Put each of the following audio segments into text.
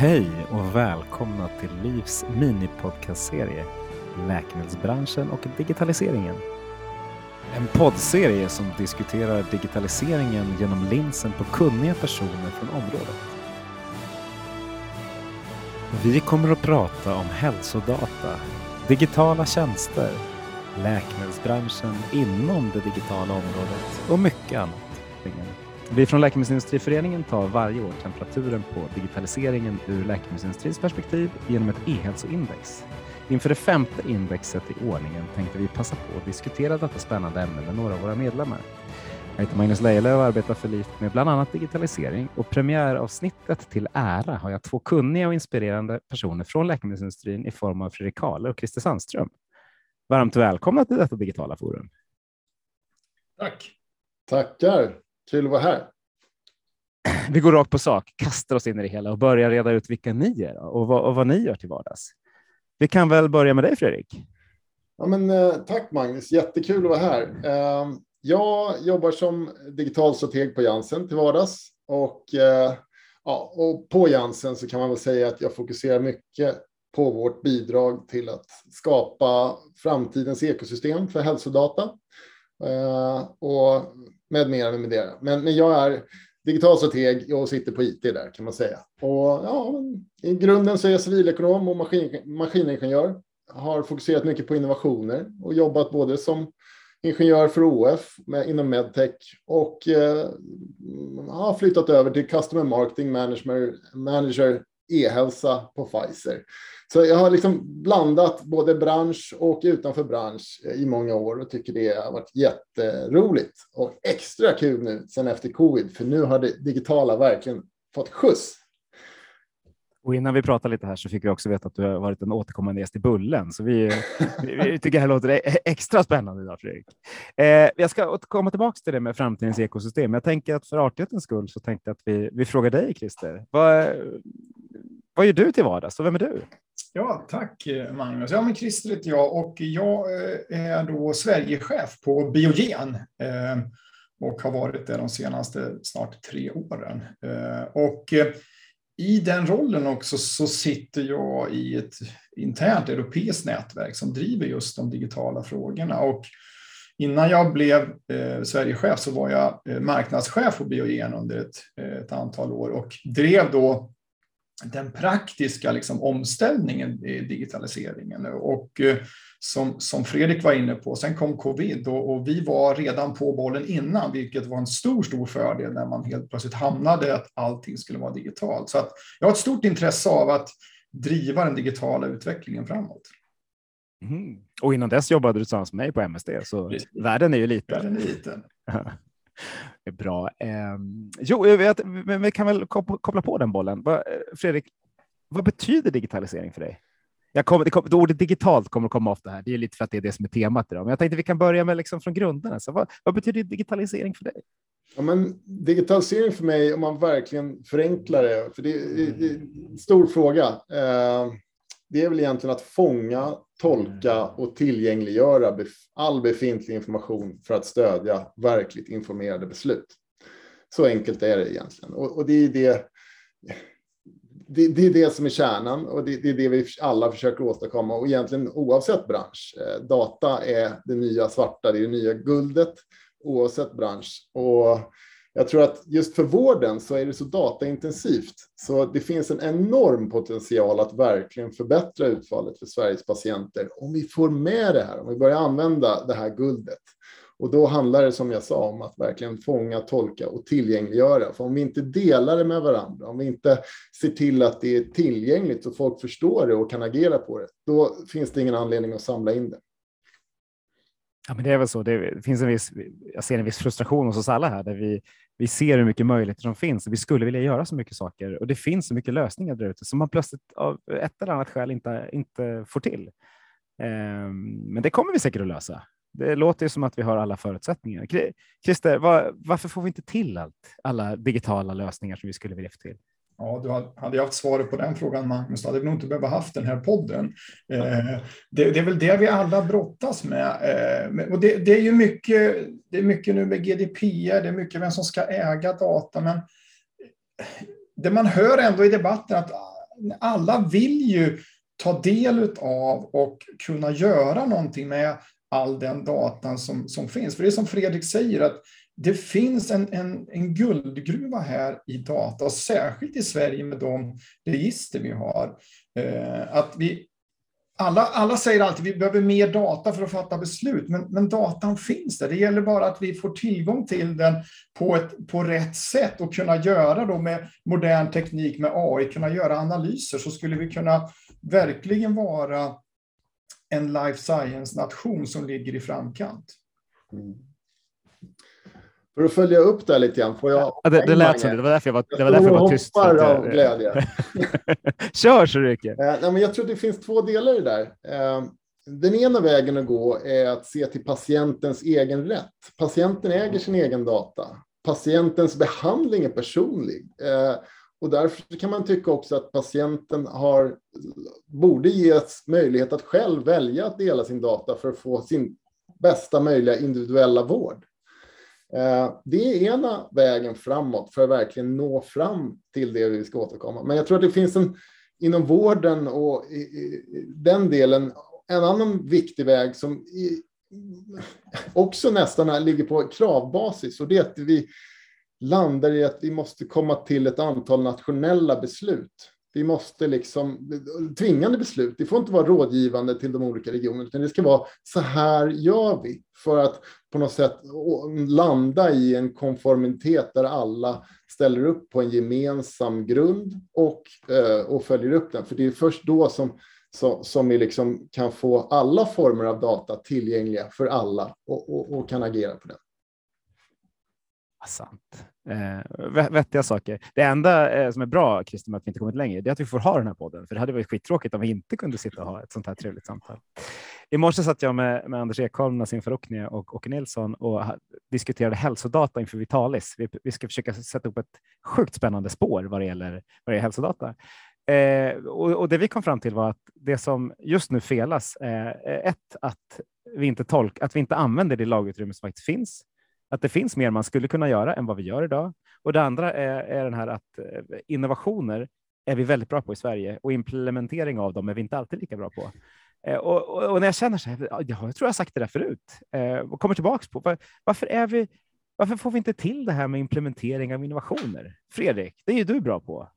Hej och välkomna till Livs minipodcastserie Läkemedelsbranschen och digitaliseringen. En poddserie som diskuterar digitaliseringen genom linsen på kunniga personer från området. Vi kommer att prata om hälsodata, digitala tjänster, läkemedelsbranschen inom det digitala området och mycket annat. Vi från Läkemedelsindustriföreningen tar varje år temperaturen på digitaliseringen ur läkemedelsindustrins perspektiv genom ett e-hälsoindex. Inför det femte indexet i ordningen tänkte vi passa på att diskutera detta spännande ämne med några av våra medlemmar. Jag heter Magnus Lejelöw och arbetar för LIF med bland annat digitalisering och premiäravsnittet till ära har jag två kunniga och inspirerande personer från läkemedelsindustrin i form av Fredrik Kahle och Christer Sandström. Varmt välkomna till detta digitala forum. Tack. Tackar. Kul att vara här. Vi går rakt på sak, kastar oss in i det hela och börjar reda ut vilka ni är och vad, och vad ni gör till vardags. Vi kan väl börja med dig Fredrik? Ja, men, eh, tack Magnus, jättekul att vara här. Eh, jag jobbar som digital strateg på Jansen till vardags och, eh, ja, och på Jansen så kan man väl säga att jag fokuserar mycket på vårt bidrag till att skapa framtidens ekosystem för hälsodata och med mera med mera. Men, men jag är digital strateg och sitter på IT där kan man säga. Och ja, i grunden så är jag civilekonom och maskin, maskiningenjör. Har fokuserat mycket på innovationer och jobbat både som ingenjör för OF med, inom medtech och eh, har flyttat över till customer marketing manager, manager e-hälsa på Pfizer. Så jag har liksom blandat både bransch och utanför bransch eh, i många år och tycker det har varit jätteroligt och extra kul nu sen efter covid, för nu har det digitala verkligen fått skjuts. Och innan vi pratar lite här så fick vi också veta att du har varit en återkommande gäst i Bullen, så vi, vi tycker det här låter e-, extra spännande idag, Fredrik. Eh, jag ska komma tillbaka till det med framtidens ekosystem. Jag tänker att för artighetens skull så tänkte jag att vi, vi frågar dig, Christer. Vad, vad gör du till vardags och vem är du? Ja, tack Magnus. Ja, men Christer heter jag och jag eh, är då Sverigechef på Biogen eh, och har varit det de senaste snart tre åren. Eh, och eh, i den rollen också så sitter jag i ett internt europeiskt nätverk som driver just de digitala frågorna. Och innan jag blev eh, Sverigechef så var jag eh, marknadschef på Biogen under ett, eh, ett antal år och drev då den praktiska liksom, omställningen i digitaliseringen. Och eh, som, som Fredrik var inne på, sen kom covid och, och, vi var redan på bollen innan, vilket var en stor, stor fördel när man helt plötsligt hamnade att allting skulle vara digitalt. Så att jag har ett stort intresse av att driva den digitala utvecklingen framåt. Mm. Och innan dess jobbade du tillsammans med mig på MSD, så Precis. världen är ju liten. Världen är liten. bra. Eh, jo, jag vet, men vi kan väl koppla på den bollen. Fredrik, vad betyder digitalisering för dig? Jag kommer, det kommer, ordet digitalt kommer att komma ofta här. Det är lite för att det är det som är temat idag. Men jag tänkte vi kan börja med liksom från grunderna. Så vad, vad betyder digitalisering för dig? Ja, men digitalisering för mig, om man verkligen förenklar det, för det är, det är en stor fråga. Eh, det är väl egentligen att fånga, tolka och tillgängliggöra all befintlig information för att stödja verkligt informerade beslut. Så enkelt är det egentligen. Och, och det är det, det, det, är det som är kärnan och det, det, är det vi alla försöker åstadkomma och egentligen oavsett bransch. Eh, data är det nya svarta, det är det nya guldet oavsett bransch. Och jag tror att just för vården så är det så dataintensivt, så det finns en enorm potential att verkligen förbättra utfallet för Sveriges patienter om vi får med det här, om vi börjar använda det här guldet. Och då handlar det som jag sa om att verkligen fånga, tolka och tillgängliggöra. För om vi inte delar det med varandra, om vi inte ser till att det är tillgängligt så folk förstår det och kan agera på det, då finns det ingen anledning att samla in det. Ja, men det är väl så. Det finns en viss, jag ser en viss frustration hos oss alla här där vi, vi ser hur mycket möjligheter som finns. Vi skulle vilja göra så mycket saker och det finns så mycket lösningar där ute som man plötsligt av ett eller annat skäl inte, inte får till. Ehm, men det kommer vi säkert att lösa. Det låter ju som att vi har alla förutsättningar. Christer, var, varför får vi inte till allt, alla digitala lösningar som vi skulle vilja få till? Ja, du hade jag haft svaret på den frågan, Magnus, då hade vi nog inte behövt haft den här podden. Eh, det, det, är väl det vi alla brottas med. Eh, och det, det, är ju mycket, det är mycket nu med GDPR, det är mycket vem som ska äga data, men eh, det man hör ändå i debatten att eh, alla vill ju ta del av och kunna göra någonting med all den datan som, som finns. För det är som Fredrik säger, att det finns en, en, en guldgruva här i data, och särskilt i Sverige med de register vi har. Eh, att vi, alla, alla säger alltid att vi behöver mer data för att fatta beslut, men, men datan finns där. Det gäller bara att vi får tillgång till den på, ett, på rätt sätt och kunna göra då med modern teknik, med AI, kunna göra analyser, så skulle vi kunna verkligen vara en life science-nation som ligger i framkant. Mm. För att följa upp det lite grann, får jag... Ja, det, det lät så, det var därför jag var, det var, därför jag var tyst. Jag av glädje. Kör så Ryke. Eh, jag tror det finns två delar i det där. Eh, den ena vägen att gå är att se till patientens egen rätt. Patienten äger sin egen data. Patientens behandling är personlig. Eh, och därför kan man tycka också att patienten har, borde ges möjlighet att själv välja att dela sin data för att få sin bästa möjliga individuella vård. Eh, det är ena vägen framåt för att verkligen nå fram till det vi ska återkomma. Men jag tror att det finns en inom vården och i, i den delen en annan viktig väg som i, också nästan ligger på kravbasis och det är att vi landar i att vi måste komma till ett antal nationella beslut. Vi måste liksom, tvingande beslut, det får inte vara rådgivande till de olika regionerna, utan det ska vara så här gör vi för att på något sätt landa i en konformitet där alla ställer upp på en gemensam grund och, eh, och följer upp den. För det är först då som, som vi liksom kan få alla former av data tillgängliga för alla och, och, och kan agera på den. Ah, sant. Eh, vettiga saker. Det enda eh, som är bra, Christer, med att vi inte kommit längre, det är att vi får ha den här podden, för det hade varit skittråkigt om vi inte kunde sitta och ha ett sånt här trevligt samtal. I morse satt jag med, med Anders Ekholm, Nassim Farokni och Åke Nilsson och diskuterade hälsodata inför Vitalis. Vi, vi, ska försöka sätta upp ett sjukt spännande spår vad det gäller, vad det gäller hälsodata. Eh, och, och, det vi kom fram till var att det som just nu felas eh, är ett, att vi inte tolk, att vi inte använder det lagutrymme som faktiskt finns att det finns mer man skulle kunna göra än vad vi gör idag. Och det andra är, är den här att eh, innovationer är vi väldigt bra på i Sverige och implementering av dem är vi inte alltid lika bra på. Eh, och, och, och, när jag känner så här, ja, jag tror jag sagt det där förut eh, och kommer tillbaks på var, varför är vi? Varför får vi inte till det här med implementering av innovationer? Fredrik, det är ju du bra på.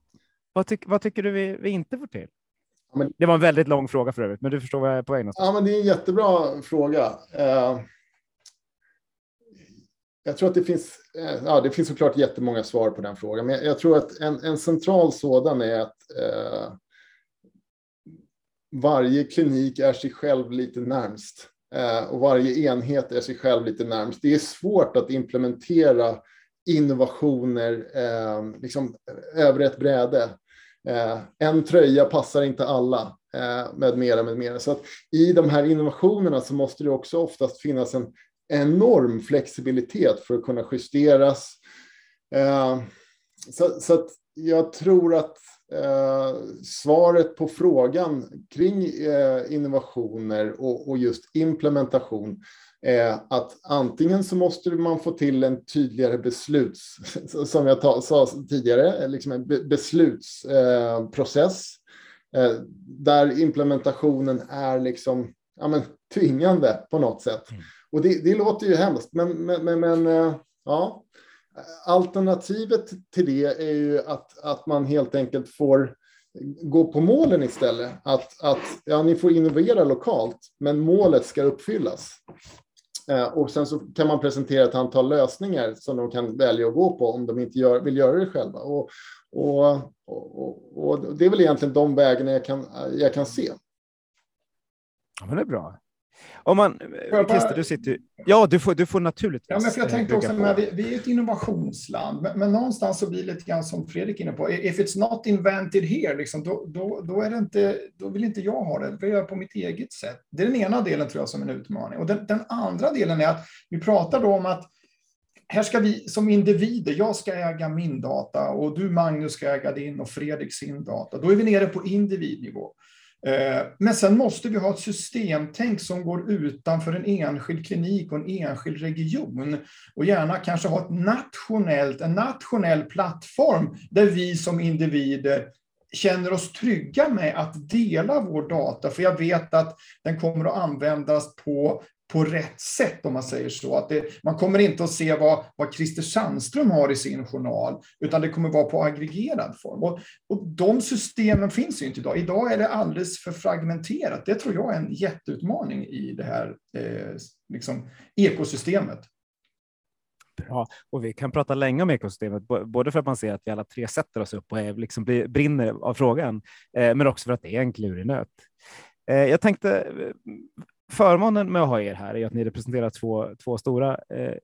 Vad, tyck, vad tycker du vi, vi inte får till? Men, det var en väldigt lång fråga för övrigt, men du förstår vad jag är på väg Ja, men det är en jättebra fråga. Uh, jag tror att det finns, eh, ja, det finns såklart jättemånga svar på den frågan, men jag tror att en, en central sådan är att eh, varje klinik är sig själv lite närmst eh, och varje enhet är sig själv lite närmst. Det är svårt att implementera innovationer eh, liksom, över ett bräde. Eh, en tröja passar inte alla eh, med mera, med mera. Så att i de här innovationerna så måste det också oftast finnas en enorm flexibilitet för att kunna justeras. Eh, så, så att jag tror att eh, svaret på frågan kring eh, innovationer och, och, just implementation är att antingen så måste man få till en tydligare besluts, som jag ta, sa tidigare, liksom en beslutsprocess eh, där implementationen är liksom ja, men, tvingande på något sätt. Mm. Och det, det låter ju hemskt, men, men, men, men eh, ja. Alternativet till det är ju att, att man helt enkelt får gå på målen istället. Att, att ja, ni får innovera lokalt, men målet ska uppfyllas. Eh, och sen så kan man presentera ett antal lösningar som de kan välja att gå på om de inte gör, vill göra det själva. Och, och, och, och, det är väl egentligen de vägarna jag kan, jag kan se. Ja, men det är bra. Om man, Christer, du sitter Ja, du får, du får naturligtvis. Ja, men för jag eh, tänkte också, med, vi, vi, är ett innovationsland, men, men, någonstans så blir det lite grann som Fredrik är inne på. If it's not invented here, liksom, då, då, då, är det inte, då vill inte jag ha det. Det vill jag på mitt eget sätt. Det är den ena delen tror jag som en utmaning. Och den, den andra delen är att vi pratar då om att här ska vi som individer, jag ska äga min data och du Magnus ska äga din och Fredrik sin data. Då är vi nere på individnivå. Eh, men sen måste vi ha ett systemtänk som går utanför en enskild klinik och en enskild region. Och gärna kanske ha ett nationellt, en nationell plattform där vi som individer känner oss trygga med att dela vår data, för jag vet att den kommer att användas på, på rätt sätt, om man säger så. Att det, man kommer inte att se vad, vad Christer Sandström har i sin journal, utan det kommer vara på aggregerad form. Och, och de systemen finns ju inte idag. Idag är det alldeles för fragmenterat. Det tror jag är en jätteutmaning i det här eh, liksom, ekosystemet. Bra, och vi kan prata länge om ekosystemet, både för att man ser att vi alla tre sätter oss upp och är, liksom brinner av frågan, eh, men också för att det är en klurig nöt. Eh, jag tänkte, eh, förmånen med att ha er här är att ni representerar två, två stora eh,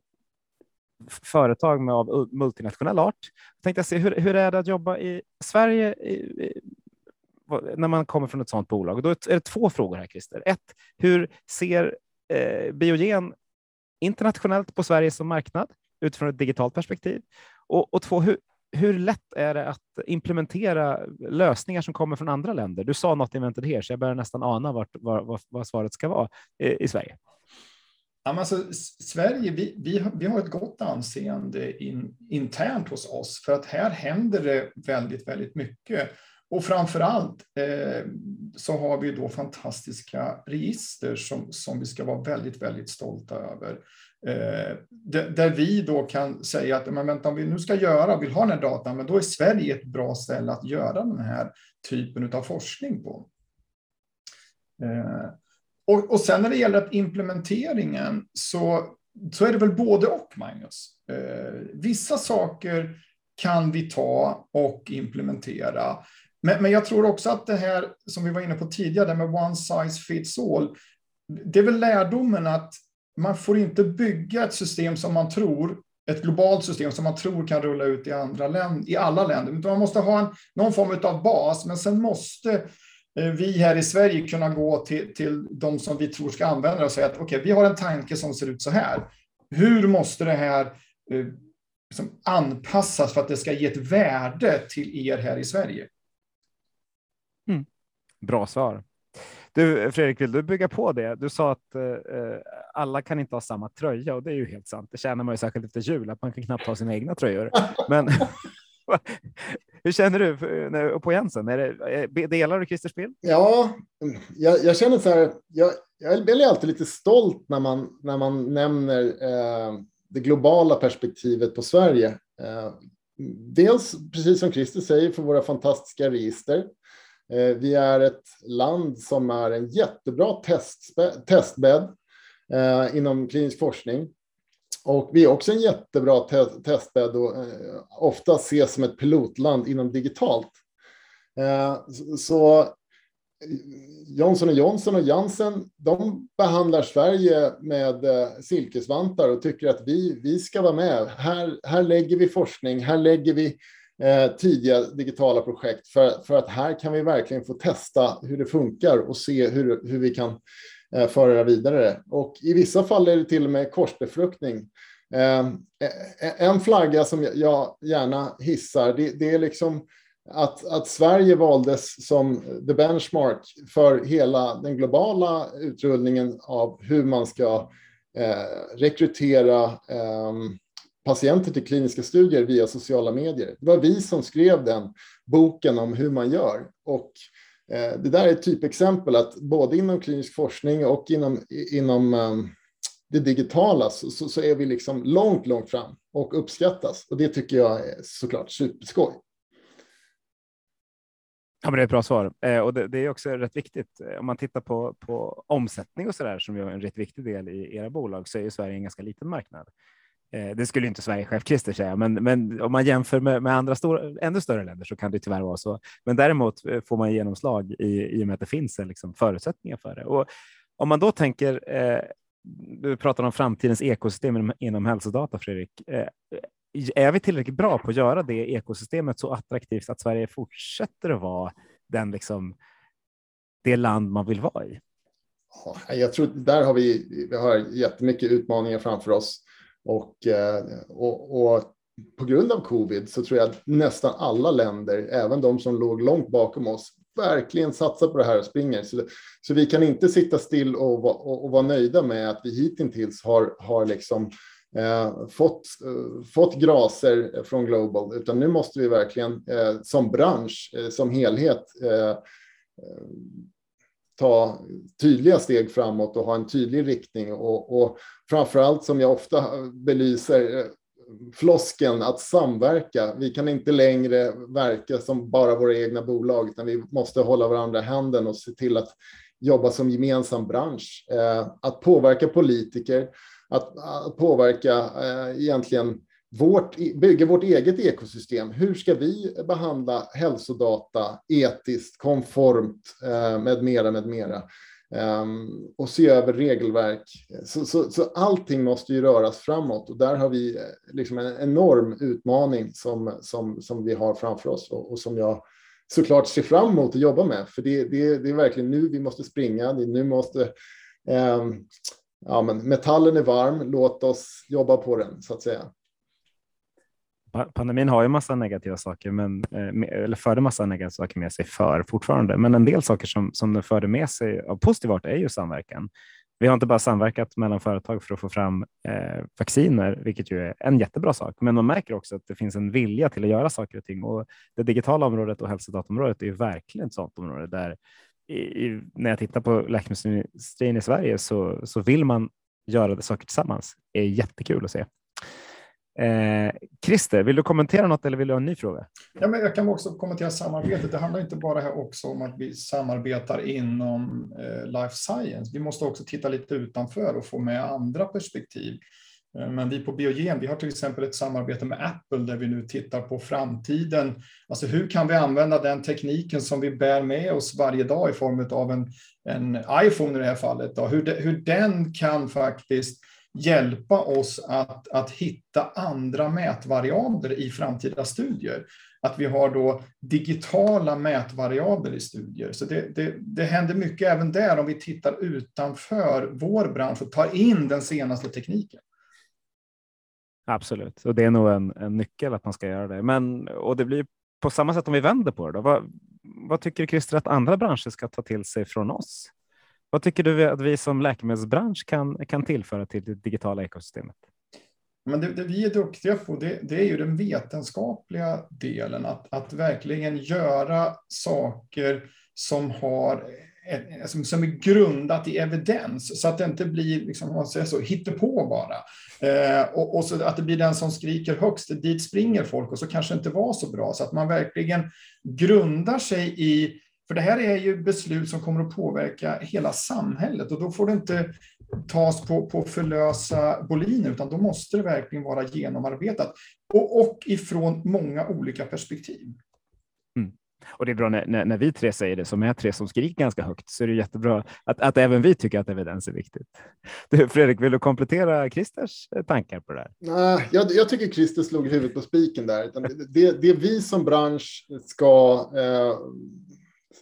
företag med av multinationell art. Jag tänkte se hur, hur är det att jobba i Sverige i, i, när man kommer från ett sådant bolag? Då är det två frågor här, Christer. Ett, hur ser eh, Biogen internationellt på Sverige som marknad utifrån ett digitalt perspektiv? Och, och två, hur, hur lätt är det att implementera lösningar som kommer från andra länder? Du sa något invented here, så jag börjar nästan ana vart, vad, vad svaret ska vara i, i Sverige. Ja, alltså, Sverige, vi, vi, vi har ett gott anseende in, internt hos oss, för att här händer det väldigt, väldigt mycket. Och framför allt eh, så har vi då fantastiska register som, som vi ska vara väldigt, väldigt stolta över. Eh, där vi då kan säga att men vänta, om vi nu ska göra, vill ha den här datan, men då är Sverige ett bra ställe att göra den här typen av forskning på. Eh, och, och sen när det gäller implementeringen så, så är det väl både och, Magnus. Eh, vissa saker kan vi ta och implementera. Men, men jag tror också att det här som vi var inne på tidigare, med one size fits all, det är väl lärdomen att man får inte bygga ett system som man tror, ett globalt system som man tror kan rulla ut i, andra länder, i alla länder. Utan man måste ha en, någon form av bas, men sen måste eh, vi här i Sverige kunna gå till, till de som vi tror ska använda det och säga att okej, okay, vi har en tanke som ser ut så här. Hur måste det här eh, liksom anpassas för att det ska ge ett värde till er här i Sverige? Mm. Bra svar. Du Fredrik, vill du bygga på det? Du sa att eh, eh alla kan inte ha samma tröja och det är ju helt sant. Det känner man ju särskilt efter jul att man kan knappt ha sina egna tröjor. Men hur känner du eh, på Jensen? Är det, eh, delar du Christers bild? Ja, mm, jag, jag, känner så här. Jag, jag blir alltid lite stolt när man när man nämner eh, det globala perspektivet på Sverige. Eh, dels precis som Christer säger för våra fantastiska register. Eh, vi är ett land som är en jättebra testbädd eh, inom klinisk forskning. Och vi är också en jättebra testbädd och eh, ofta ses som ett pilotland inom digitalt. Eh, så eh, Johnson Johnson och Janssen, de behandlar Sverige med eh, silkesvantar och tycker att vi, vi ska vara med. Här, här lägger vi forskning, här lägger vi eh, tidiga digitala projekt för, för att här kan vi verkligen få testa hur det funkar och se hur, hur vi kan Eh, föra det vidare. Och i vissa fall är det till och med korsbefruktning. Eh, eh en flagga som jag gärna hissar, det, det är liksom att, att, Sverige valdes som the benchmark för hela den globala utrullningen av hur man ska eh, rekrytera eh, patienter till kliniska studier via sociala medier. Det var vi som skrev den boken om hur man gör. Och eh, Eh, det där är ett typexempel att både inom klinisk forskning och inom, inom ehm, det digitala så, så, så, är vi liksom långt, långt fram och uppskattas. Och det tycker jag är såklart superskoj. Ja, men det är ett bra svar eh, och det, det, är också rätt viktigt. Eh, om man tittar på, på omsättning och så där som är en rätt viktig del i era bolag så är ju Sverige en ganska liten marknad. Eh, det skulle inte Sverige Christer säga, men, men om man jämför med, med andra stora, ännu större länder så kan det tyvärr vara så. Men däremot eh, får man genomslag i, i och med att det finns liksom förutsättningar för det. Och om man då tänker, eh, du pratar om framtidens ekosystem inom, inom hälsodata, Fredrik. Eh, är vi tillräckligt bra på att göra det ekosystemet så attraktivt att Sverige fortsätter att vara den, liksom, det land man vill vara i? Jag tror där har vi, vi har jättemycket utmaningar framför oss. Och, eh, och, och, på grund av covid så tror jag att nästan alla länder, även de som låg långt bakom oss, verkligen satsar på det här och springer. Så, så vi kan inte sitta still och, och, och vara nöjda med att vi hittills har, har liksom eh, fått, eh, fått graser från Global, utan nu måste vi verkligen eh, som bransch, eh, som helhet, eh, eh ta tydliga steg framåt och ha en tydlig riktning. Och, och framför allt som jag ofta belyser, eh, flosken att samverka. Vi kan inte längre verka som bara våra egna bolag, utan vi måste hålla varandra i handen och se till att jobba som gemensam bransch. Eh, att påverka politiker, att, att påverka eh, egentligen vårt, bygga vårt eget ekosystem. Hur ska vi behandla hälsodata etiskt, konformt eh, med mera, med mera? Ehm, och se över regelverk. Så, så, så allting måste ju röras framåt och där har vi eh, liksom en enorm utmaning som, som, som vi har framför oss och, och som jag såklart ser fram emot att jobba med. För det, det, det är verkligen nu vi måste springa. Det nu måste eh, ja, men metallen är varm. Låt oss jobba på den så att säga. Pandemin har ju massa negativa saker, men, eh, eller förde massa negativa saker med sig för fortfarande. Men en del saker som, som den förde med sig av positiv art är ju samverkan. Vi har inte bara samverkat mellan företag för att få fram eh, vacciner, vilket ju är en jättebra sak, men man märker också att det finns en vilja till att göra saker och ting. Och det digitala området och hälsodataområdet är ju verkligen ett sådant område där i, när jag tittar på läkemedelsindustrin i Sverige så, så vill man göra saker tillsammans. Det är jättekul att se. Eh, Christer, vill du kommentera något eller vill du ha en ny fråga? Ja, men jag kan också kommentera samarbetet. Det handlar inte bara här också om att vi samarbetar inom eh, life science. Vi måste också titta lite utanför och få med andra perspektiv. Eh, men vi på Biogen, vi har till exempel ett samarbete med Apple där vi nu tittar på framtiden. Alltså hur kan vi använda den tekniken som vi bär med oss varje dag i form av en, en iPhone i det här fallet, då? Hur, hur den kan faktiskt hjälpa oss att, att hitta andra mätvariabler i framtida studier. Att vi har då digitala mätvariabler i studier. Så det, det, det händer mycket även där om vi tittar utanför vår bransch och tar in den senaste tekniken. Absolut, och det är nog en, en nyckel att man ska göra det. Men, och det blir på samma sätt om vi vänder på det. Då. Vad, vad tycker Christer att andra branscher ska ta till sig från oss? Vad tycker du att vi som läkemedelsbransch kan, kan tillföra till det digitala ekosystemet? Men det, det vi är duktiga på det, det, är ju den vetenskapliga delen, att, att verkligen göra saker som har som, som är grundat i evidens, så att det inte blir liksom, man säger så, hittepå bara. Eh, och, och, så att det blir den som skriker högst, dit springer folk och så kanske inte var så bra. Så att man verkligen grundar sig i för det här är ju beslut som kommer att påverka hela samhället och då får det inte tas på, på för lösa boliner, utan då måste det verkligen vara genomarbetat och, och ifrån många olika perspektiv. Mm. Och det är bra när, när, när, vi tre säger det, som är tre som skriker ganska högt, så är det jättebra att, att även vi tycker att evidens är viktigt. Du, Fredrik, vill du komplettera Christers tankar på det här? Nej, jag, jag tycker Christer slog huvudet på spiken där. Det, det vi som bransch ska eh,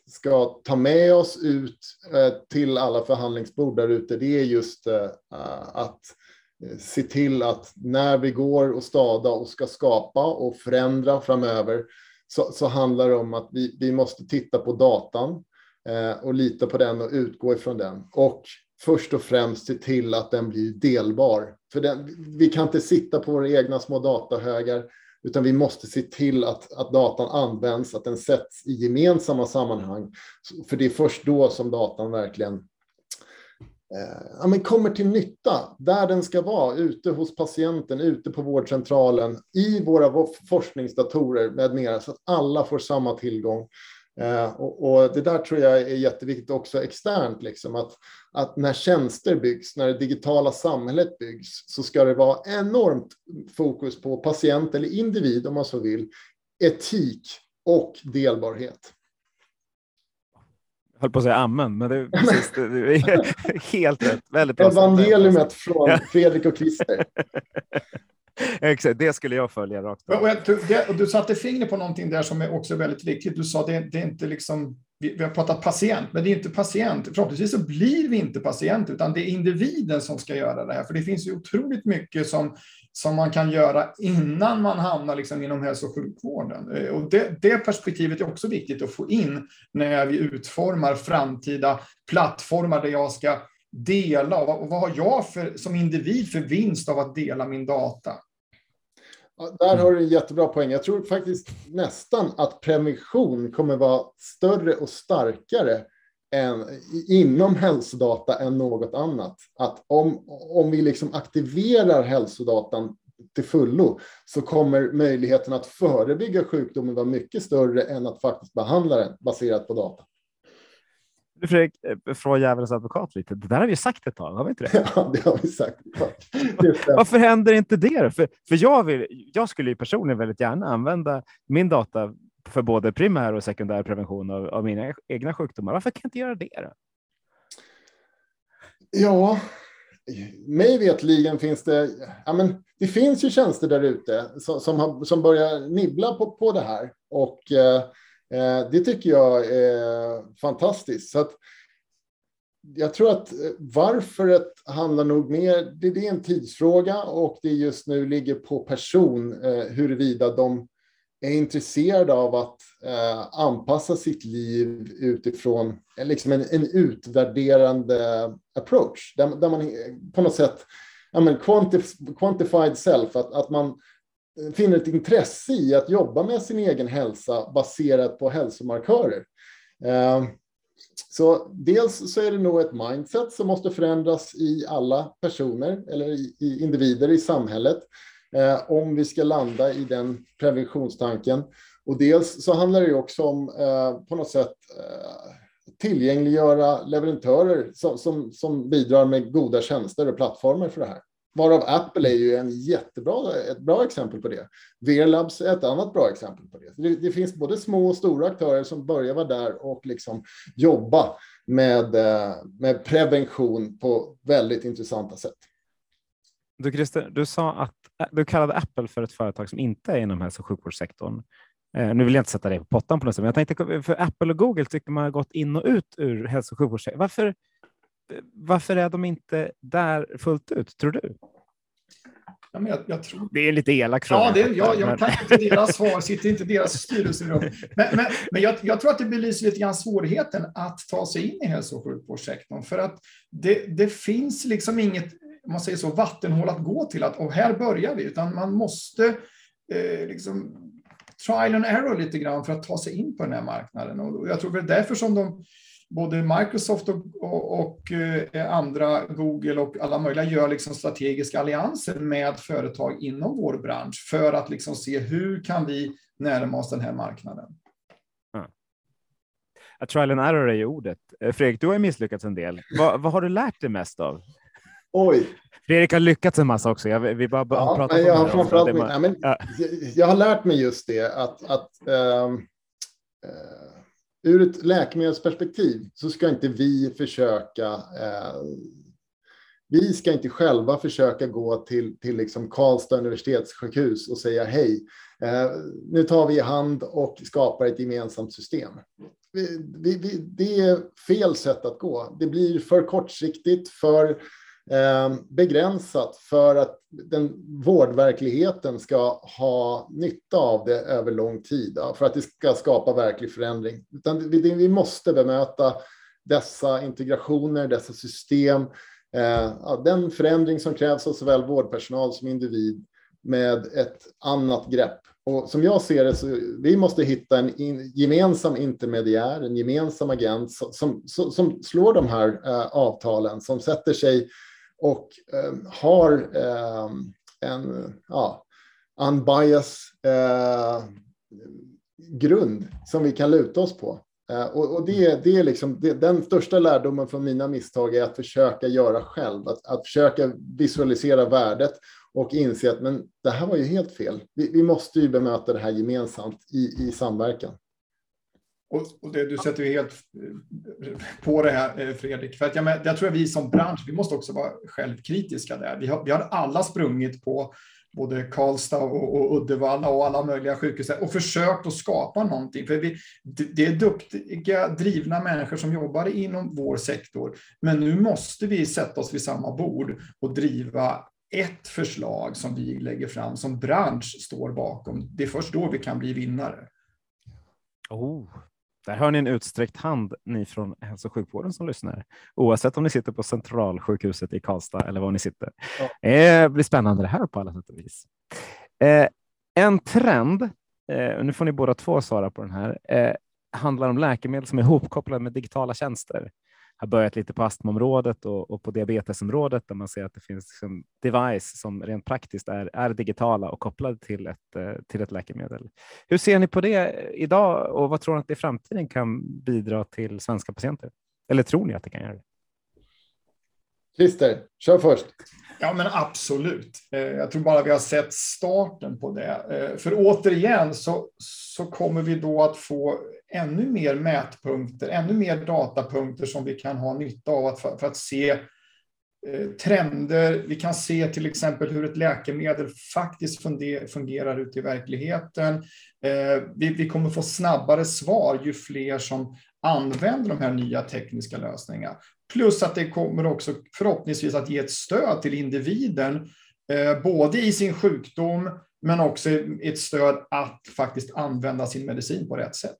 ska ta med oss ut eh, till alla förhandlingsbord där ute, det är just eh, eh, att se till att när vi går och stada och ska skapa och förändra framöver så, så handlar det om att vi, vi måste titta på datan och lita på den och utgå ifrån den. Och först och främst se till att den blir delbar. För den, vi kan inte sitta på våra egna små datahögar utan vi måste se till att, att datan används, att den sätts i gemensamma sammanhang. För det är först då som datan verkligen eh, ja, men kommer till nytta där den ska vara, ute hos patienten, ute på vårdcentralen, i våra forskningsdatorer med mera, så att alla får samma tillgång. Eh, och, och, det där tror jag är jätteviktigt också externt, liksom, att, att när tjänster byggs, när det digitala samhället byggs, så ska det vara enormt fokus på patient eller individ, om man så vill, etik och delbarhet. Jag höll på att säga amen, men det är, precis, det är helt rätt. Väldigt bra Evangeliumet från Fredrik och Christer. Exakt, det skulle jag följa rakt av. Du, du satte fingret på någonting där som är också väldigt viktigt. Du sa det, det är inte liksom, vi, vi, har pratat patient, men det är inte patient. Förhoppningsvis så blir vi inte patient, utan det är individen som ska göra det här. För det finns ju otroligt mycket som, som man kan göra innan man hamnar liksom inom hälso och sjukvården. Eh, och det, det perspektivet är också viktigt att få in när vi utformar framtida plattformar där jag ska dela och vad har jag för, som individ för vinst av att dela min data? Ja, där har du en jättebra poäng. Jag tror faktiskt nästan att prevention kommer vara större och starkare än, inom hälsodata än något annat. Att om, om vi liksom aktiverar hälsodatan till fullo så kommer möjligheten att förebygga sjukdomen vara mycket större än att faktiskt behandla den baserat på data. Du Fredrik, eh, från djävulens advokat lite. Det där har vi sagt ett tag, har vi inte det? Ja, det har vi sagt. Varför händer inte det? För, för jag, vill, jag skulle ju personligen väldigt gärna använda min data för både primär och sekundär prevention av, av mina egna sjukdomar. Varför kan jag inte göra det? Då? Ja, mig vetligen finns det, ja men det finns ju tjänster där ute som, som, har, som börjar nibbla på, på det här och eh Eh, det tycker jag är fantastiskt. Så att, jag tror att eh, varför det handlar nog mer, det, det, är en tidsfråga och det just nu ligger på person eh, huruvida de är intresserade av att eh, anpassa sitt liv utifrån liksom en, en utvärderande approach, där, där man på något sätt, ja, men quantif quantified self, att, att man Eh, finner ett intresse i att jobba med sin egen hälsa baserat på hälsomarkörer. Eh, så dels så är det nog ett mindset som måste förändras i alla personer eller i, individer i samhället eh, om vi ska landa i den preventionstanken. Och dels så handlar det också om på något sätt tillgängliggöra leverantörer som, som, som, bidrar med goda tjänster och plattformar för det här. Varav Apple är ju en jättebra, ett bra exempel på det. Verlabs är ett annat bra exempel på det. det. det. finns både små och stora aktörer som börjar vara där och liksom jobba med, eh, med prevention på väldigt intressanta sätt. Du Christer, du sa att eh, du kallade Apple för ett företag som inte är inom hälso och sjukvårdssektorn. Eh, nu vill jag inte sätta dig på pottan på något sätt, men jag tänkte för Apple och Google tycker man har gått in och ut ur hälso och sjukvårdssektorn. Varför, varför är de inte där fullt ut, tror du? Ja, men jag, jag tror... Det är lite elak fråga. Ja, det, jag, jag kan inte deras svar, sitter inte deras styrelserum. Men, men, men jag, jag, tror att det belyser lite grann svårigheten att ta sig in i hälso och sjukvårdssektorn. För att det, det finns liksom inget om man säger så, vattenhål att gå till, att och här börjar vi, utan man måste eh, liksom trial and error lite grann för att ta sig in på den här marknaden. Och jag tror det är därför som de, både Microsoft och, och, och eh, andra, Google och alla möjliga, gör liksom strategiska allianser med företag inom vår bransch för att liksom se hur kan vi närma oss den här marknaden. A trial and error är ju ordet. Eh, Fredrik, du har misslyckats en del. Vad, vad har du lärt dig mest av? Oj. Fredrik har lyckats en massa också. Jag, vi bara, bara ja, pratat jag, om har framförallt, det. Ja, men, ja. jag har lärt mig just det att, att uh, uh, ur ett läkemedelsperspektiv så ska inte vi försöka eh, vi ska inte själva försöka gå till, till liksom Karlstad universitetssjukhus och säga hej, eh, nu tar vi i hand och skapar ett gemensamt system. Vi, vi, vi, det är fel sätt att gå. Det blir för kortsiktigt, för Ehm, begränsat för att den vårdverkligheten ska ha nytta av det över lång tid, för att det ska skapa verklig förändring. Utan vi måste bemöta dessa integrationer, dessa system, eh, den förändring som krävs av såväl vårdpersonal som individ med ett annat grepp. Och som jag ser det, så vi måste hitta en in, gemensam intermediär, en gemensam agent som, som, som slår de här eh, avtalen, som sätter sig och eh, har eh, en ja, unbiased eh, grund som vi kan luta oss på. Eh, och, och det, det är liksom det, den största lärdomen från mina misstag är att försöka göra själv, att, att försöka visualisera värdet och inse att men det här var ju helt fel. Vi, vi måste ju bemöta det här gemensamt i, i samverkan. Och, och det, du sätter ju helt eh, på det här eh, Fredrik. För att jag, jag tror att vi som bransch, vi måste också vara självkritiska där. Vi har, vi har alla sprungit på både Karlstad och, och Uddevalla och alla möjliga sjukhus och försökt att skapa någonting. För vi, det är duktiga, drivna människor som jobbar inom vår sektor. Men nu måste vi sätta oss vid samma bord och driva ett förslag som vi lägger fram som bransch står bakom. Det är först då vi kan bli vinnare. Oh, där hör ni en utsträckt hand, ni från hälso och sjukvården som lyssnar, oavsett om ni sitter på Centralsjukhuset i Karlstad eller var ni sitter. Ja. Det eh, blir spännande det här på alla sätt och vis. Eh, en trend, eh, nu får ni båda två svara på den här, eh, handlar om läkemedel som är ihopkopplade med digitala tjänster har börjat lite på astmaområdet och, och på diabetesområdet där man ser att det finns liksom device som rent praktiskt är, är digitala och kopplade till ett, eh, till ett läkemedel. Hur ser ni på det idag och vad tror ni att det i framtiden kan bidra till svenska patienter? Eller tror ni att det kan göra det? Christer, kör först. Ja, men absolut. Eh, jag tror bara vi har sett starten på det. Eh, för återigen så, så kommer vi då att få ännu mer mätpunkter, ännu mer datapunkter som vi kan ha nytta av att, för, för att se eh, trender. Vi kan se till exempel hur ett läkemedel faktiskt fungerar ute i verkligheten. Vi, vi kommer få snabbare svar ju fler som använder de här nya tekniska lösningarna. Plus att det kommer också förhoppningsvis att ge ett stöd till individen, eh, både i sin sjukdom, men också ett stöd att faktiskt använda sin medicin på rätt sätt.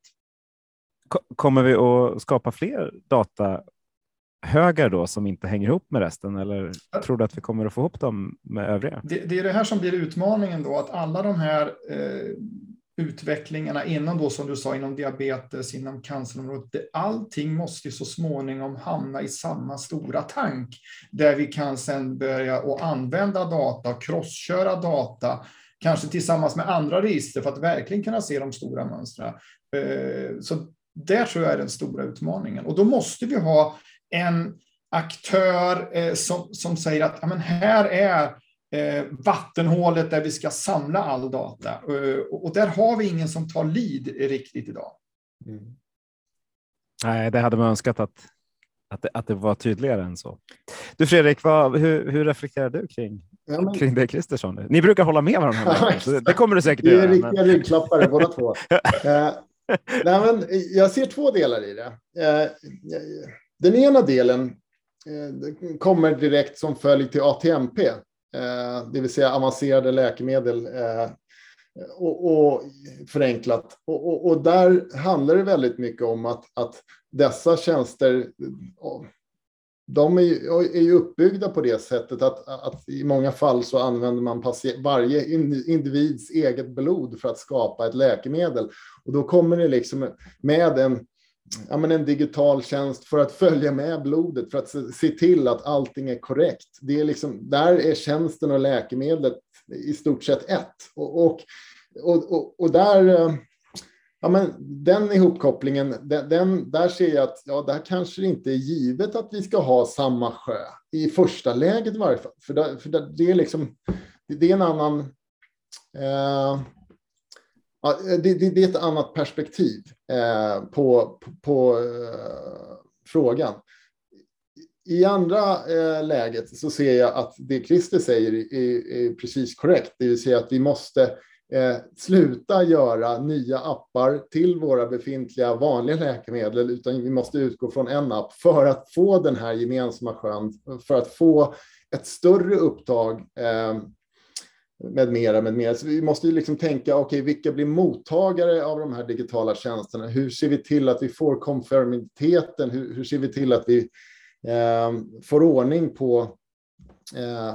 Kommer vi att skapa fler datahögar då som inte hänger ihop med resten eller tror du att vi kommer att få ihop dem med övriga? Det, det är det här som blir utmaningen då, att alla de här eh, utvecklingarna inom då som du sa inom diabetes, inom cancerområdet. Allting måste så småningom hamna i samma stora tank där vi kan sedan börja och använda data, crossköra data, kanske tillsammans med andra register för att verkligen kunna se de stora mönstren. Eh, så där tror jag är den stora utmaningen och då måste vi ha en aktör eh, som, som säger att ja, men här är vattenhålet där vi ska samla all data. Eh, och där har vi ingen som tar lead riktigt idag. Mm. Nej, det hade man önskat att, att, det, att det var tydligare än så. Du Fredrik, vad, hur, hur reflekterar du kring, ja, men... kring det Kristersson? Ni brukar hålla med varandra, det, det kommer du säkert göra. Vi är riktiga men... ryggklappare båda två. eh, nej, men jag ser två delar i det. Eh, den ena delen eh, kommer direkt som följd till ATMP, Eh, Eh, det vill säga avancerade läkemedel eh, och, och förenklat. Och, och, och, där handlar det väldigt mycket om att, att dessa tjänster eh, de är ju, är ju uppbyggda på det sättet att, att i många fall så använder man varje individs eget blod för att skapa ett läkemedel. Och då kommer det liksom med en ja, men en digital tjänst för att följa med blodet, för att se till att allting är korrekt. Det är liksom, där är tjänsten och läkemedlet i stort sett ett. Och, och, och, och där, eh, ja, men den ihopkopplingen, den, den, där ser jag att ja, där kanske det inte är givet att vi ska ha samma sjö i första läget i varje fall. För, där, för där, det är liksom, det är en annan eh, Ja, eh, det, det, det, är ett annat perspektiv eh, på, på, på eh, frågan. I andra eh, läget så ser jag att det Christer säger är, är, precis korrekt, det vill säga att vi måste eh, sluta göra nya appar till våra befintliga vanliga läkemedel, utan vi måste utgå från en app för att få den här gemensamma skön, för att få ett större upptag eh, med mera, med mera. Så vi måste ju liksom tänka, okej, okay, vilka blir mottagare av de här digitala tjänsterna? Hur ser vi till att vi får konformiteten? Hur, hur ser vi till att vi eh, får ordning på eh,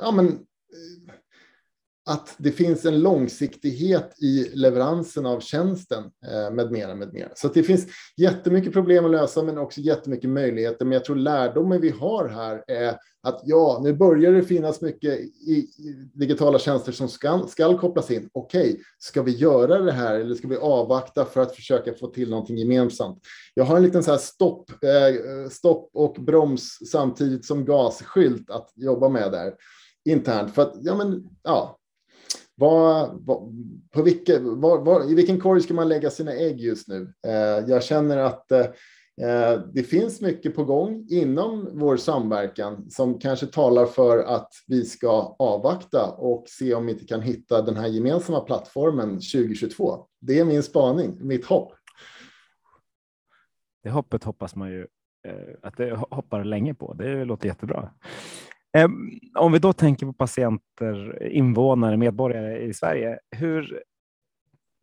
ja, men, att det finns en långsiktighet i leveransen av tjänsten eh, med mera, med mera. Så det finns jättemycket problem att lösa, men också jättemycket möjligheter. Men jag tror lärdomen vi har här är att ja, nu börjar det finnas mycket i, digitala tjänster som ska, ska kopplas in. Okej, okay, ska vi göra det här eller ska vi avvakta för att försöka få till någonting gemensamt? Jag har en liten så här stopp, eh, stopp och broms samtidigt som gasskylt att jobba med där internt för att ja, men ja, vad, vad, på vilka, var, I vilken korg ska man lägga sina ägg just nu? Eh, jag känner att eh, eh, det finns mycket på gång inom vår samverkan som kanske talar för att vi ska avvakta och se om vi inte kan hitta den här gemensamma plattformen 2022. Det är min spaning, mitt hopp. Det hoppet hoppas man ju eh, att det hoppar länge på. Det låter jättebra. Ehm, om vi då tänker på patienter, invånare, medborgare i Sverige, hur,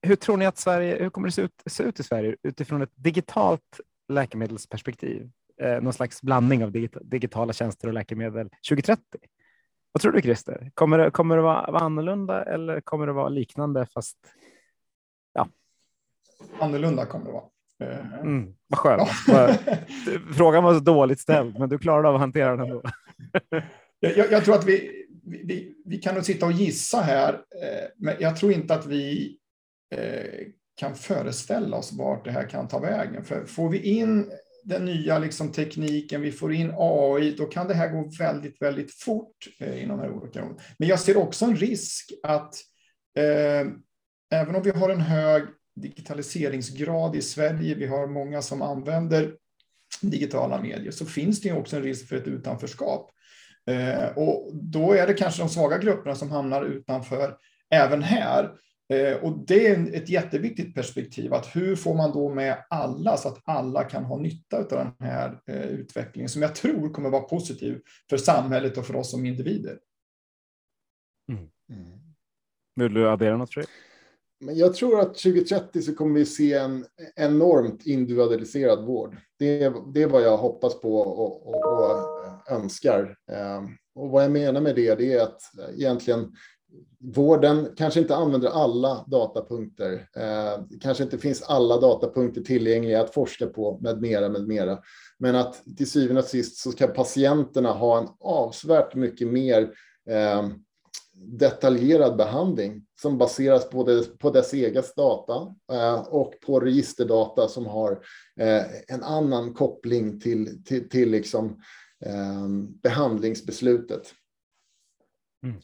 hur tror ni att Sverige, hur kommer det se ut, se ut i Sverige utifrån ett digitalt läkemedelsperspektiv? Eh, någon slags blandning av digitala tjänster och läkemedel 2030? Vad tror du Christer? Kommer det, kommer det vara, vara annorlunda eller kommer det vara liknande fast ja? Annorlunda kommer det vara. Eh, mm, vad skönt. Ja. Frågan var så dåligt ställd, men du klarade av att hantera den ändå. jag, jag, tror att vi, vi, vi kan nog sitta och gissa här, eh, men jag tror inte att vi eh, kan föreställa oss vart det här kan ta vägen. För får vi in den nya liksom, tekniken, vi får in AI, då kan det här gå väldigt, väldigt fort eh, inom de här olika Men jag ser också en risk att eh, även om vi har en hög digitaliseringsgrad i Sverige, vi har många som använder digitala medier, så finns det också en risk för ett utanförskap. Eh, och då är det kanske de svaga grupperna som hamnar utanför även här. Eh, och det är ett jätteviktigt perspektiv, att hur får man då med alla så att alla kan ha nytta av den här eh, utvecklingen som jag tror kommer vara positiv för samhället och för oss som individer. Mm. Mm. Vill du addera något Fredrik? Men jag tror att 2030 så kommer vi se en enormt individualiserad vård. Det är, det är vad jag hoppas på och, och, och önskar. Ehm, och vad jag menar med det, det är att egentligen vården kanske inte använder alla datapunkter. Ehm, det kanske inte finns alla datapunkter tillgängliga att forska på med mera, med mera. Men att till syvende och sist så ska patienterna ha en avsevärt mycket mer eh, detaljerad behandling som baseras både på dess egen data eh, och på registerdata som har eh, en annan koppling till, till, till liksom, eh, behandlingsbeslutet. Mm.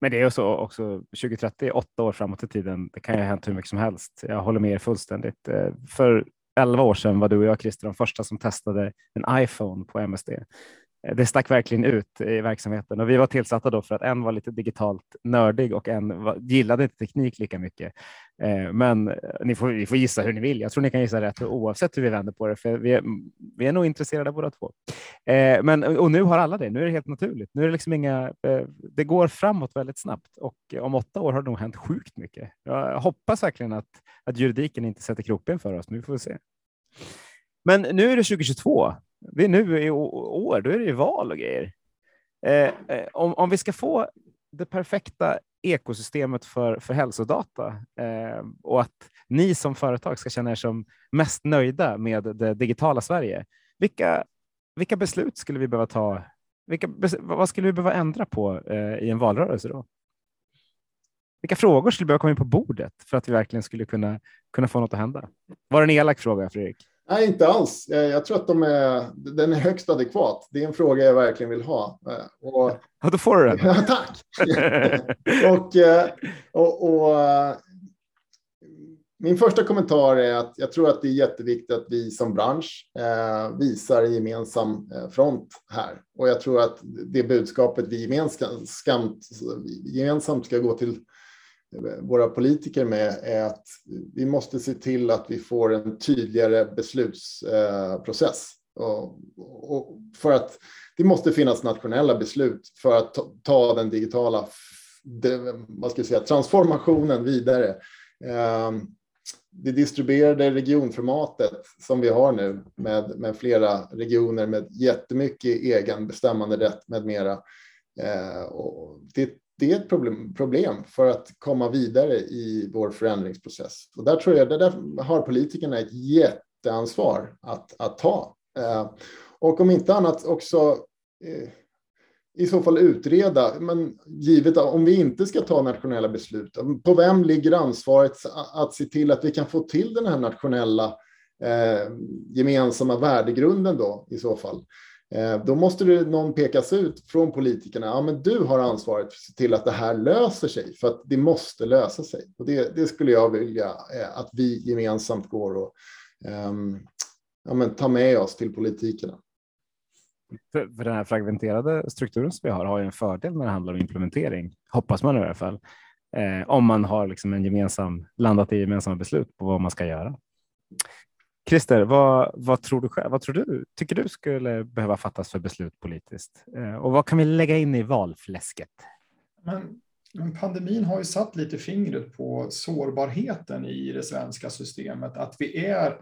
Men det är så också 2030, åtta år framåt i tiden. Det kan ju ha hänt hur mycket som helst. Jag håller med er fullständigt. För elva år sedan var du och jag, Christer, de första som testade en iPhone på MSD. Eh, det stack verkligen ut i verksamheten och vi var tillsatta då för att en var lite digitalt nördig och en var, gillade inte teknik lika mycket. Eh, men eh, ni får, ni får gissa hur ni vill. Jag tror ni kan gissa rätt oavsett hur vi vänder på det, för vi är, vi är nog intresserade båda två. Eh, men eh, och nu har alla det. Nu är det helt naturligt. Nu är det liksom inga. Det går framåt väldigt snabbt och om åtta år har det nog hänt sjukt mycket. Jag hoppas verkligen att, att juridiken inte sätter kroppen för oss. Nu får vi se. Men nu är det 2022 det är nu i år, då är det ju val och grejer. Eh, eh, om, om vi ska få det perfekta ekosystemet för, för hälsodata eh, och att ni som företag ska känna er som mest nöjda med det digitala Sverige. Vilka, vilka beslut skulle vi behöva ta? Vilka, vad skulle vi behöva ändra på eh, i en valrörelse då? Vilka frågor skulle behöva komma in på bordet för att vi verkligen skulle kunna, kunna få något att hända? Var det en elak fråga, Fredrik? Nej, inte alls. Jag tror att de är, den är högst adekvat. Det är en fråga jag verkligen vill ha. Och, ja, då får du den. Ja, tack. och, eh, och, och, min första kommentar är att jag tror att det är jätteviktigt att vi som bransch eh, visar gemensam eh, front här. Och jag tror att det budskapet vi gemensamt, gemensamt ska gå till våra politiker med är att vi måste se till att vi får en tydligare beslutsprocess. Och, för att det måste finnas nationella beslut för att ta den digitala vad ska jag säga, transformationen vidare. Ehm, det distribuerade regionformatet som vi har nu med, med flera regioner med jättemycket egen bestämmande rätt med mera. Ehm, det, det är ett problem, problem för att komma vidare i vår förändringsprocess. Och där tror jag, där har politikerna ett jätteansvar att, att ta. Eh, och om inte annat också eh, i så fall utreda, men givet om vi inte ska ta nationella beslut, på vem ligger ansvaret att se till att vi kan få till den här nationella eh, gemensamma värdegrunden då i så fall? Eh, då måste det någon pekas ut från politikerna. Ja, men du har ansvaret för att se till att det här löser sig, för att det måste lösa sig. Och det, det skulle jag vilja eh, att vi gemensamt går och um, ja, men tar med oss till politikerna. För, för den här fragmenterade strukturen som vi har har ju en fördel när det handlar om implementering, hoppas man i alla fall. Eh, om man har liksom en gemensam, landat i gemensamma beslut på vad man ska göra. Christer, vad, vad, tror du själv? Vad tror du, tycker du skulle behöva fattas för beslut politiskt? Eh, och vad kan vi lägga in i valfläsket? Men Men pandemin har ju satt lite fingret på sårbarheten i det svenska systemet. Att vi är,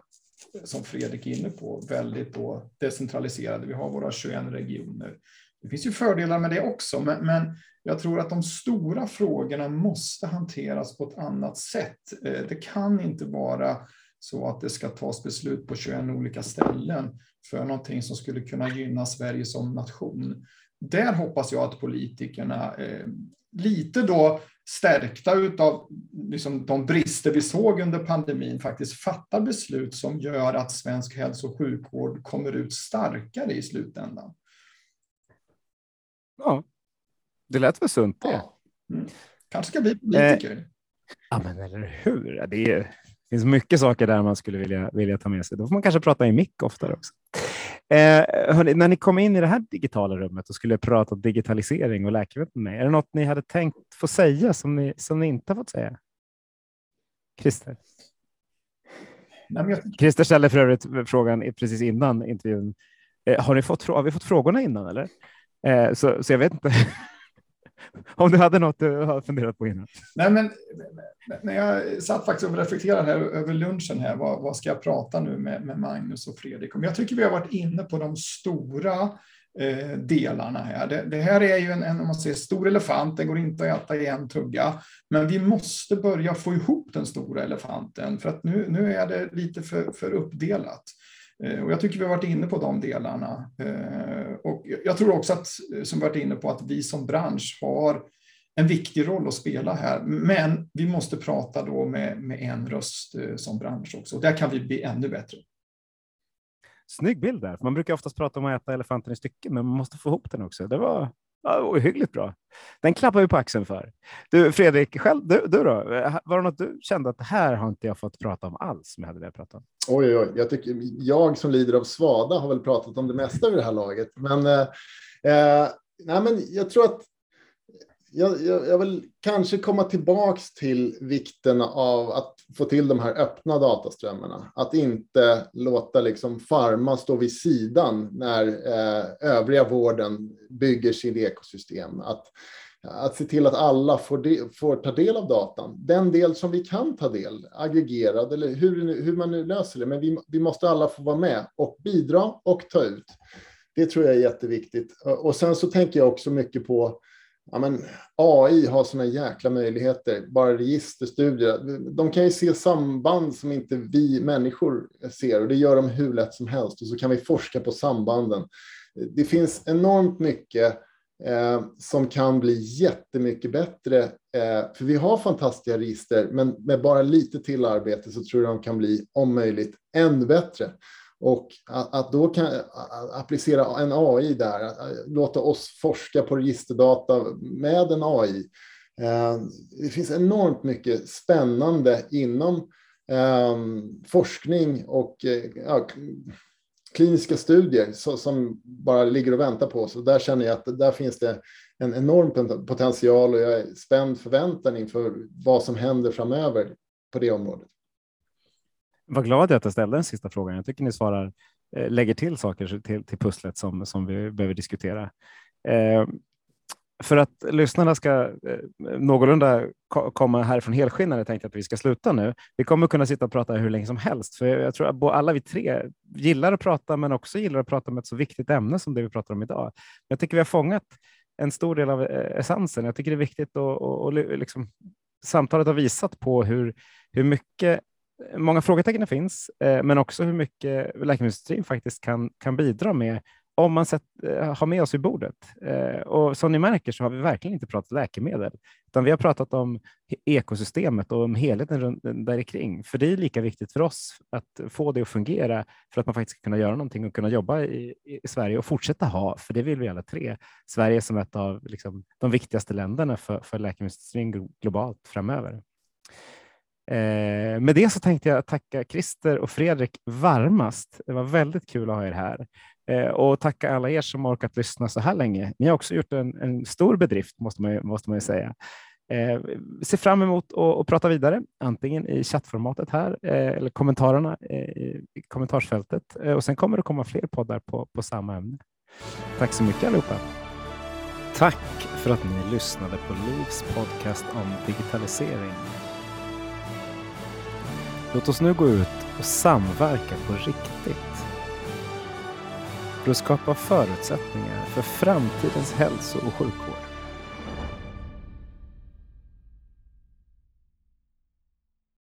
som Fredrik är inne på, väldigt då decentraliserade. Vi har våra 21 regioner. Det finns ju fördelar med det också, men, men jag tror att de stora frågorna måste hanteras på ett annat sätt. Eh, det kan inte vara så att det ska tas beslut på 21 olika ställen för någonting som skulle kunna gynna Sverige som nation. Där hoppas jag att politikerna, eh, lite då stärkta av liksom de brister vi såg under pandemin, faktiskt fattar beslut som gör att svensk hälso och sjukvård kommer ut starkare i slutändan. Ja, det lät väl sunt det. Ja. Mm. Kanske ska bli politiker. Eh, ja, men eller hur. Det, är, finns mycket saker där man skulle vilja, vilja ta med sig. Då får man kanske prata i mick oftare också. Eh, hörni, när ni kom in i det här digitala rummet och skulle prata digitalisering och läkemedel med mig, är det något ni hade tänkt få säga som ni, som ni inte har fått säga? Christer? Christer ställde för övrigt frågan precis innan intervjun. Eh, har, ni fått, har vi fått frågorna innan eller? Eh, så, så jag vet inte. Om du hade något du har funderat på innan? Nej, men när jag satt faktiskt och reflekterade här över lunchen här, vad, vad ska jag prata nu med, med Magnus och Fredrik om? Jag tycker vi har varit inne på de stora eh, delarna här. Det, det, här är ju en, en om man säger, stor elefant, det går inte att äta i en tugga, men vi måste börja få ihop den stora elefanten för att nu, nu är det lite för, för uppdelat. Eh, och jag tycker vi har varit inne på de delarna. Eh, och jag tror också att, eh, som vi varit inne på, att vi som bransch har en viktig roll att spela här. Men vi måste prata då med, med en röst som bransch också. Och där kan vi bli ännu bättre. Snygg bild där. Man brukar oftast prata om att äta elefanten i stycken, men man måste få ihop den också. Det var ohyggligt bra. Den klappar vi på axeln för. Du, Fredrik, själv, du, du då? Var det något du kände att det här har inte jag fått prata om alls som jag hade velat prata om? Oj, oj, jag, tycker, jag som lider av svada har väl pratat om det mesta vid det här laget. Men, eh, eh nej, men jag tror att jag, jag, jag, vill kanske komma tillbaks till vikten av att få till de här öppna dataströmmarna. Att inte låta liksom farma stå vid sidan när eh, övriga vården bygger sin ekosystem. Att, att se till att alla får, de, får ta del av datan. Den del som vi kan ta del, aggregerad eller hur, hur man nu löser det. Men vi, vi måste alla få vara med och bidra och ta ut. Det tror jag är jätteviktigt. Och sen så tänker jag också mycket på ja, men AI har såna jäkla möjligheter, bara registerstudier. De kan ju se samband som inte vi människor ser och det gör de hur lätt som helst och så kan vi forska på sambanden. Det finns enormt mycket eh, som kan bli jättemycket bättre. Eh, för vi har fantastiska register, men med bara lite till arbete så tror jag de kan bli om möjligt ännu bättre. Och att, att då kan applicera en AI där, låta oss forska på registerdata med en AI. Eh, det finns enormt mycket spännande inom eh, forskning och eh, ja, kliniska studier som bara ligger och väntar på oss. Och där känner jag att där finns det en enorm potential och jag är spänd förväntan inför vad som händer framöver på det området. Vad glad jag att jag ställde den sista frågan. Jag tycker ni svarar, eh, lägger till saker till, till pusslet som, som vi behöver diskutera. Eh, för att lyssnarna ska eh, någorlunda komma härifrån helskinnade tänkte jag att vi ska sluta nu. Vi kommer kunna sitta och prata hur länge som helst, för jag tror att alla vi tre gillar att prata, men också gillar att prata om ett så viktigt ämne som det vi pratar om idag. Jag tycker vi har fångat en stor del av eh, essensen. Jag tycker det är viktigt och, och, och liksom, samtalet har visat på hur, hur mycket många frågetecken finns, eh, men också hur mycket läkemedelsindustrin faktiskt kan, kan bidra med om man sett, eh, har med oss vid bordet. Eh, och som ni märker så har vi verkligen inte pratat läkemedel, utan vi har pratat om ekosystemet och om helheten där kring. För det är lika viktigt för oss att få det att fungera för att man faktiskt ska kunna göra någonting och kunna jobba i, i Sverige och fortsätta ha, för det vill vi alla tre. Sverige som ett av liksom, de viktigaste länderna för, för läkemedelsindustrin globalt framöver. Eh, med det så tänkte jag tacka Christer och Fredrik varmast. Det var väldigt kul att ha er här eh, och tacka alla er som orkat lyssna så här länge. Ni har också gjort en, en stor bedrift måste man, måste man ju säga. Eh, ser fram emot att prata vidare, antingen i chattformatet här eh, eller kommentarerna eh, i kommentarsfältet. Eh, och sen kommer det komma fler poddar på, på samma ämne. Tack så mycket allihopa. Tack för att ni lyssnade på Livs podcast om digitalisering. Låt oss nu gå ut och samverka på riktigt. För att skapa förutsättningar för framtidens hälso och sjukvård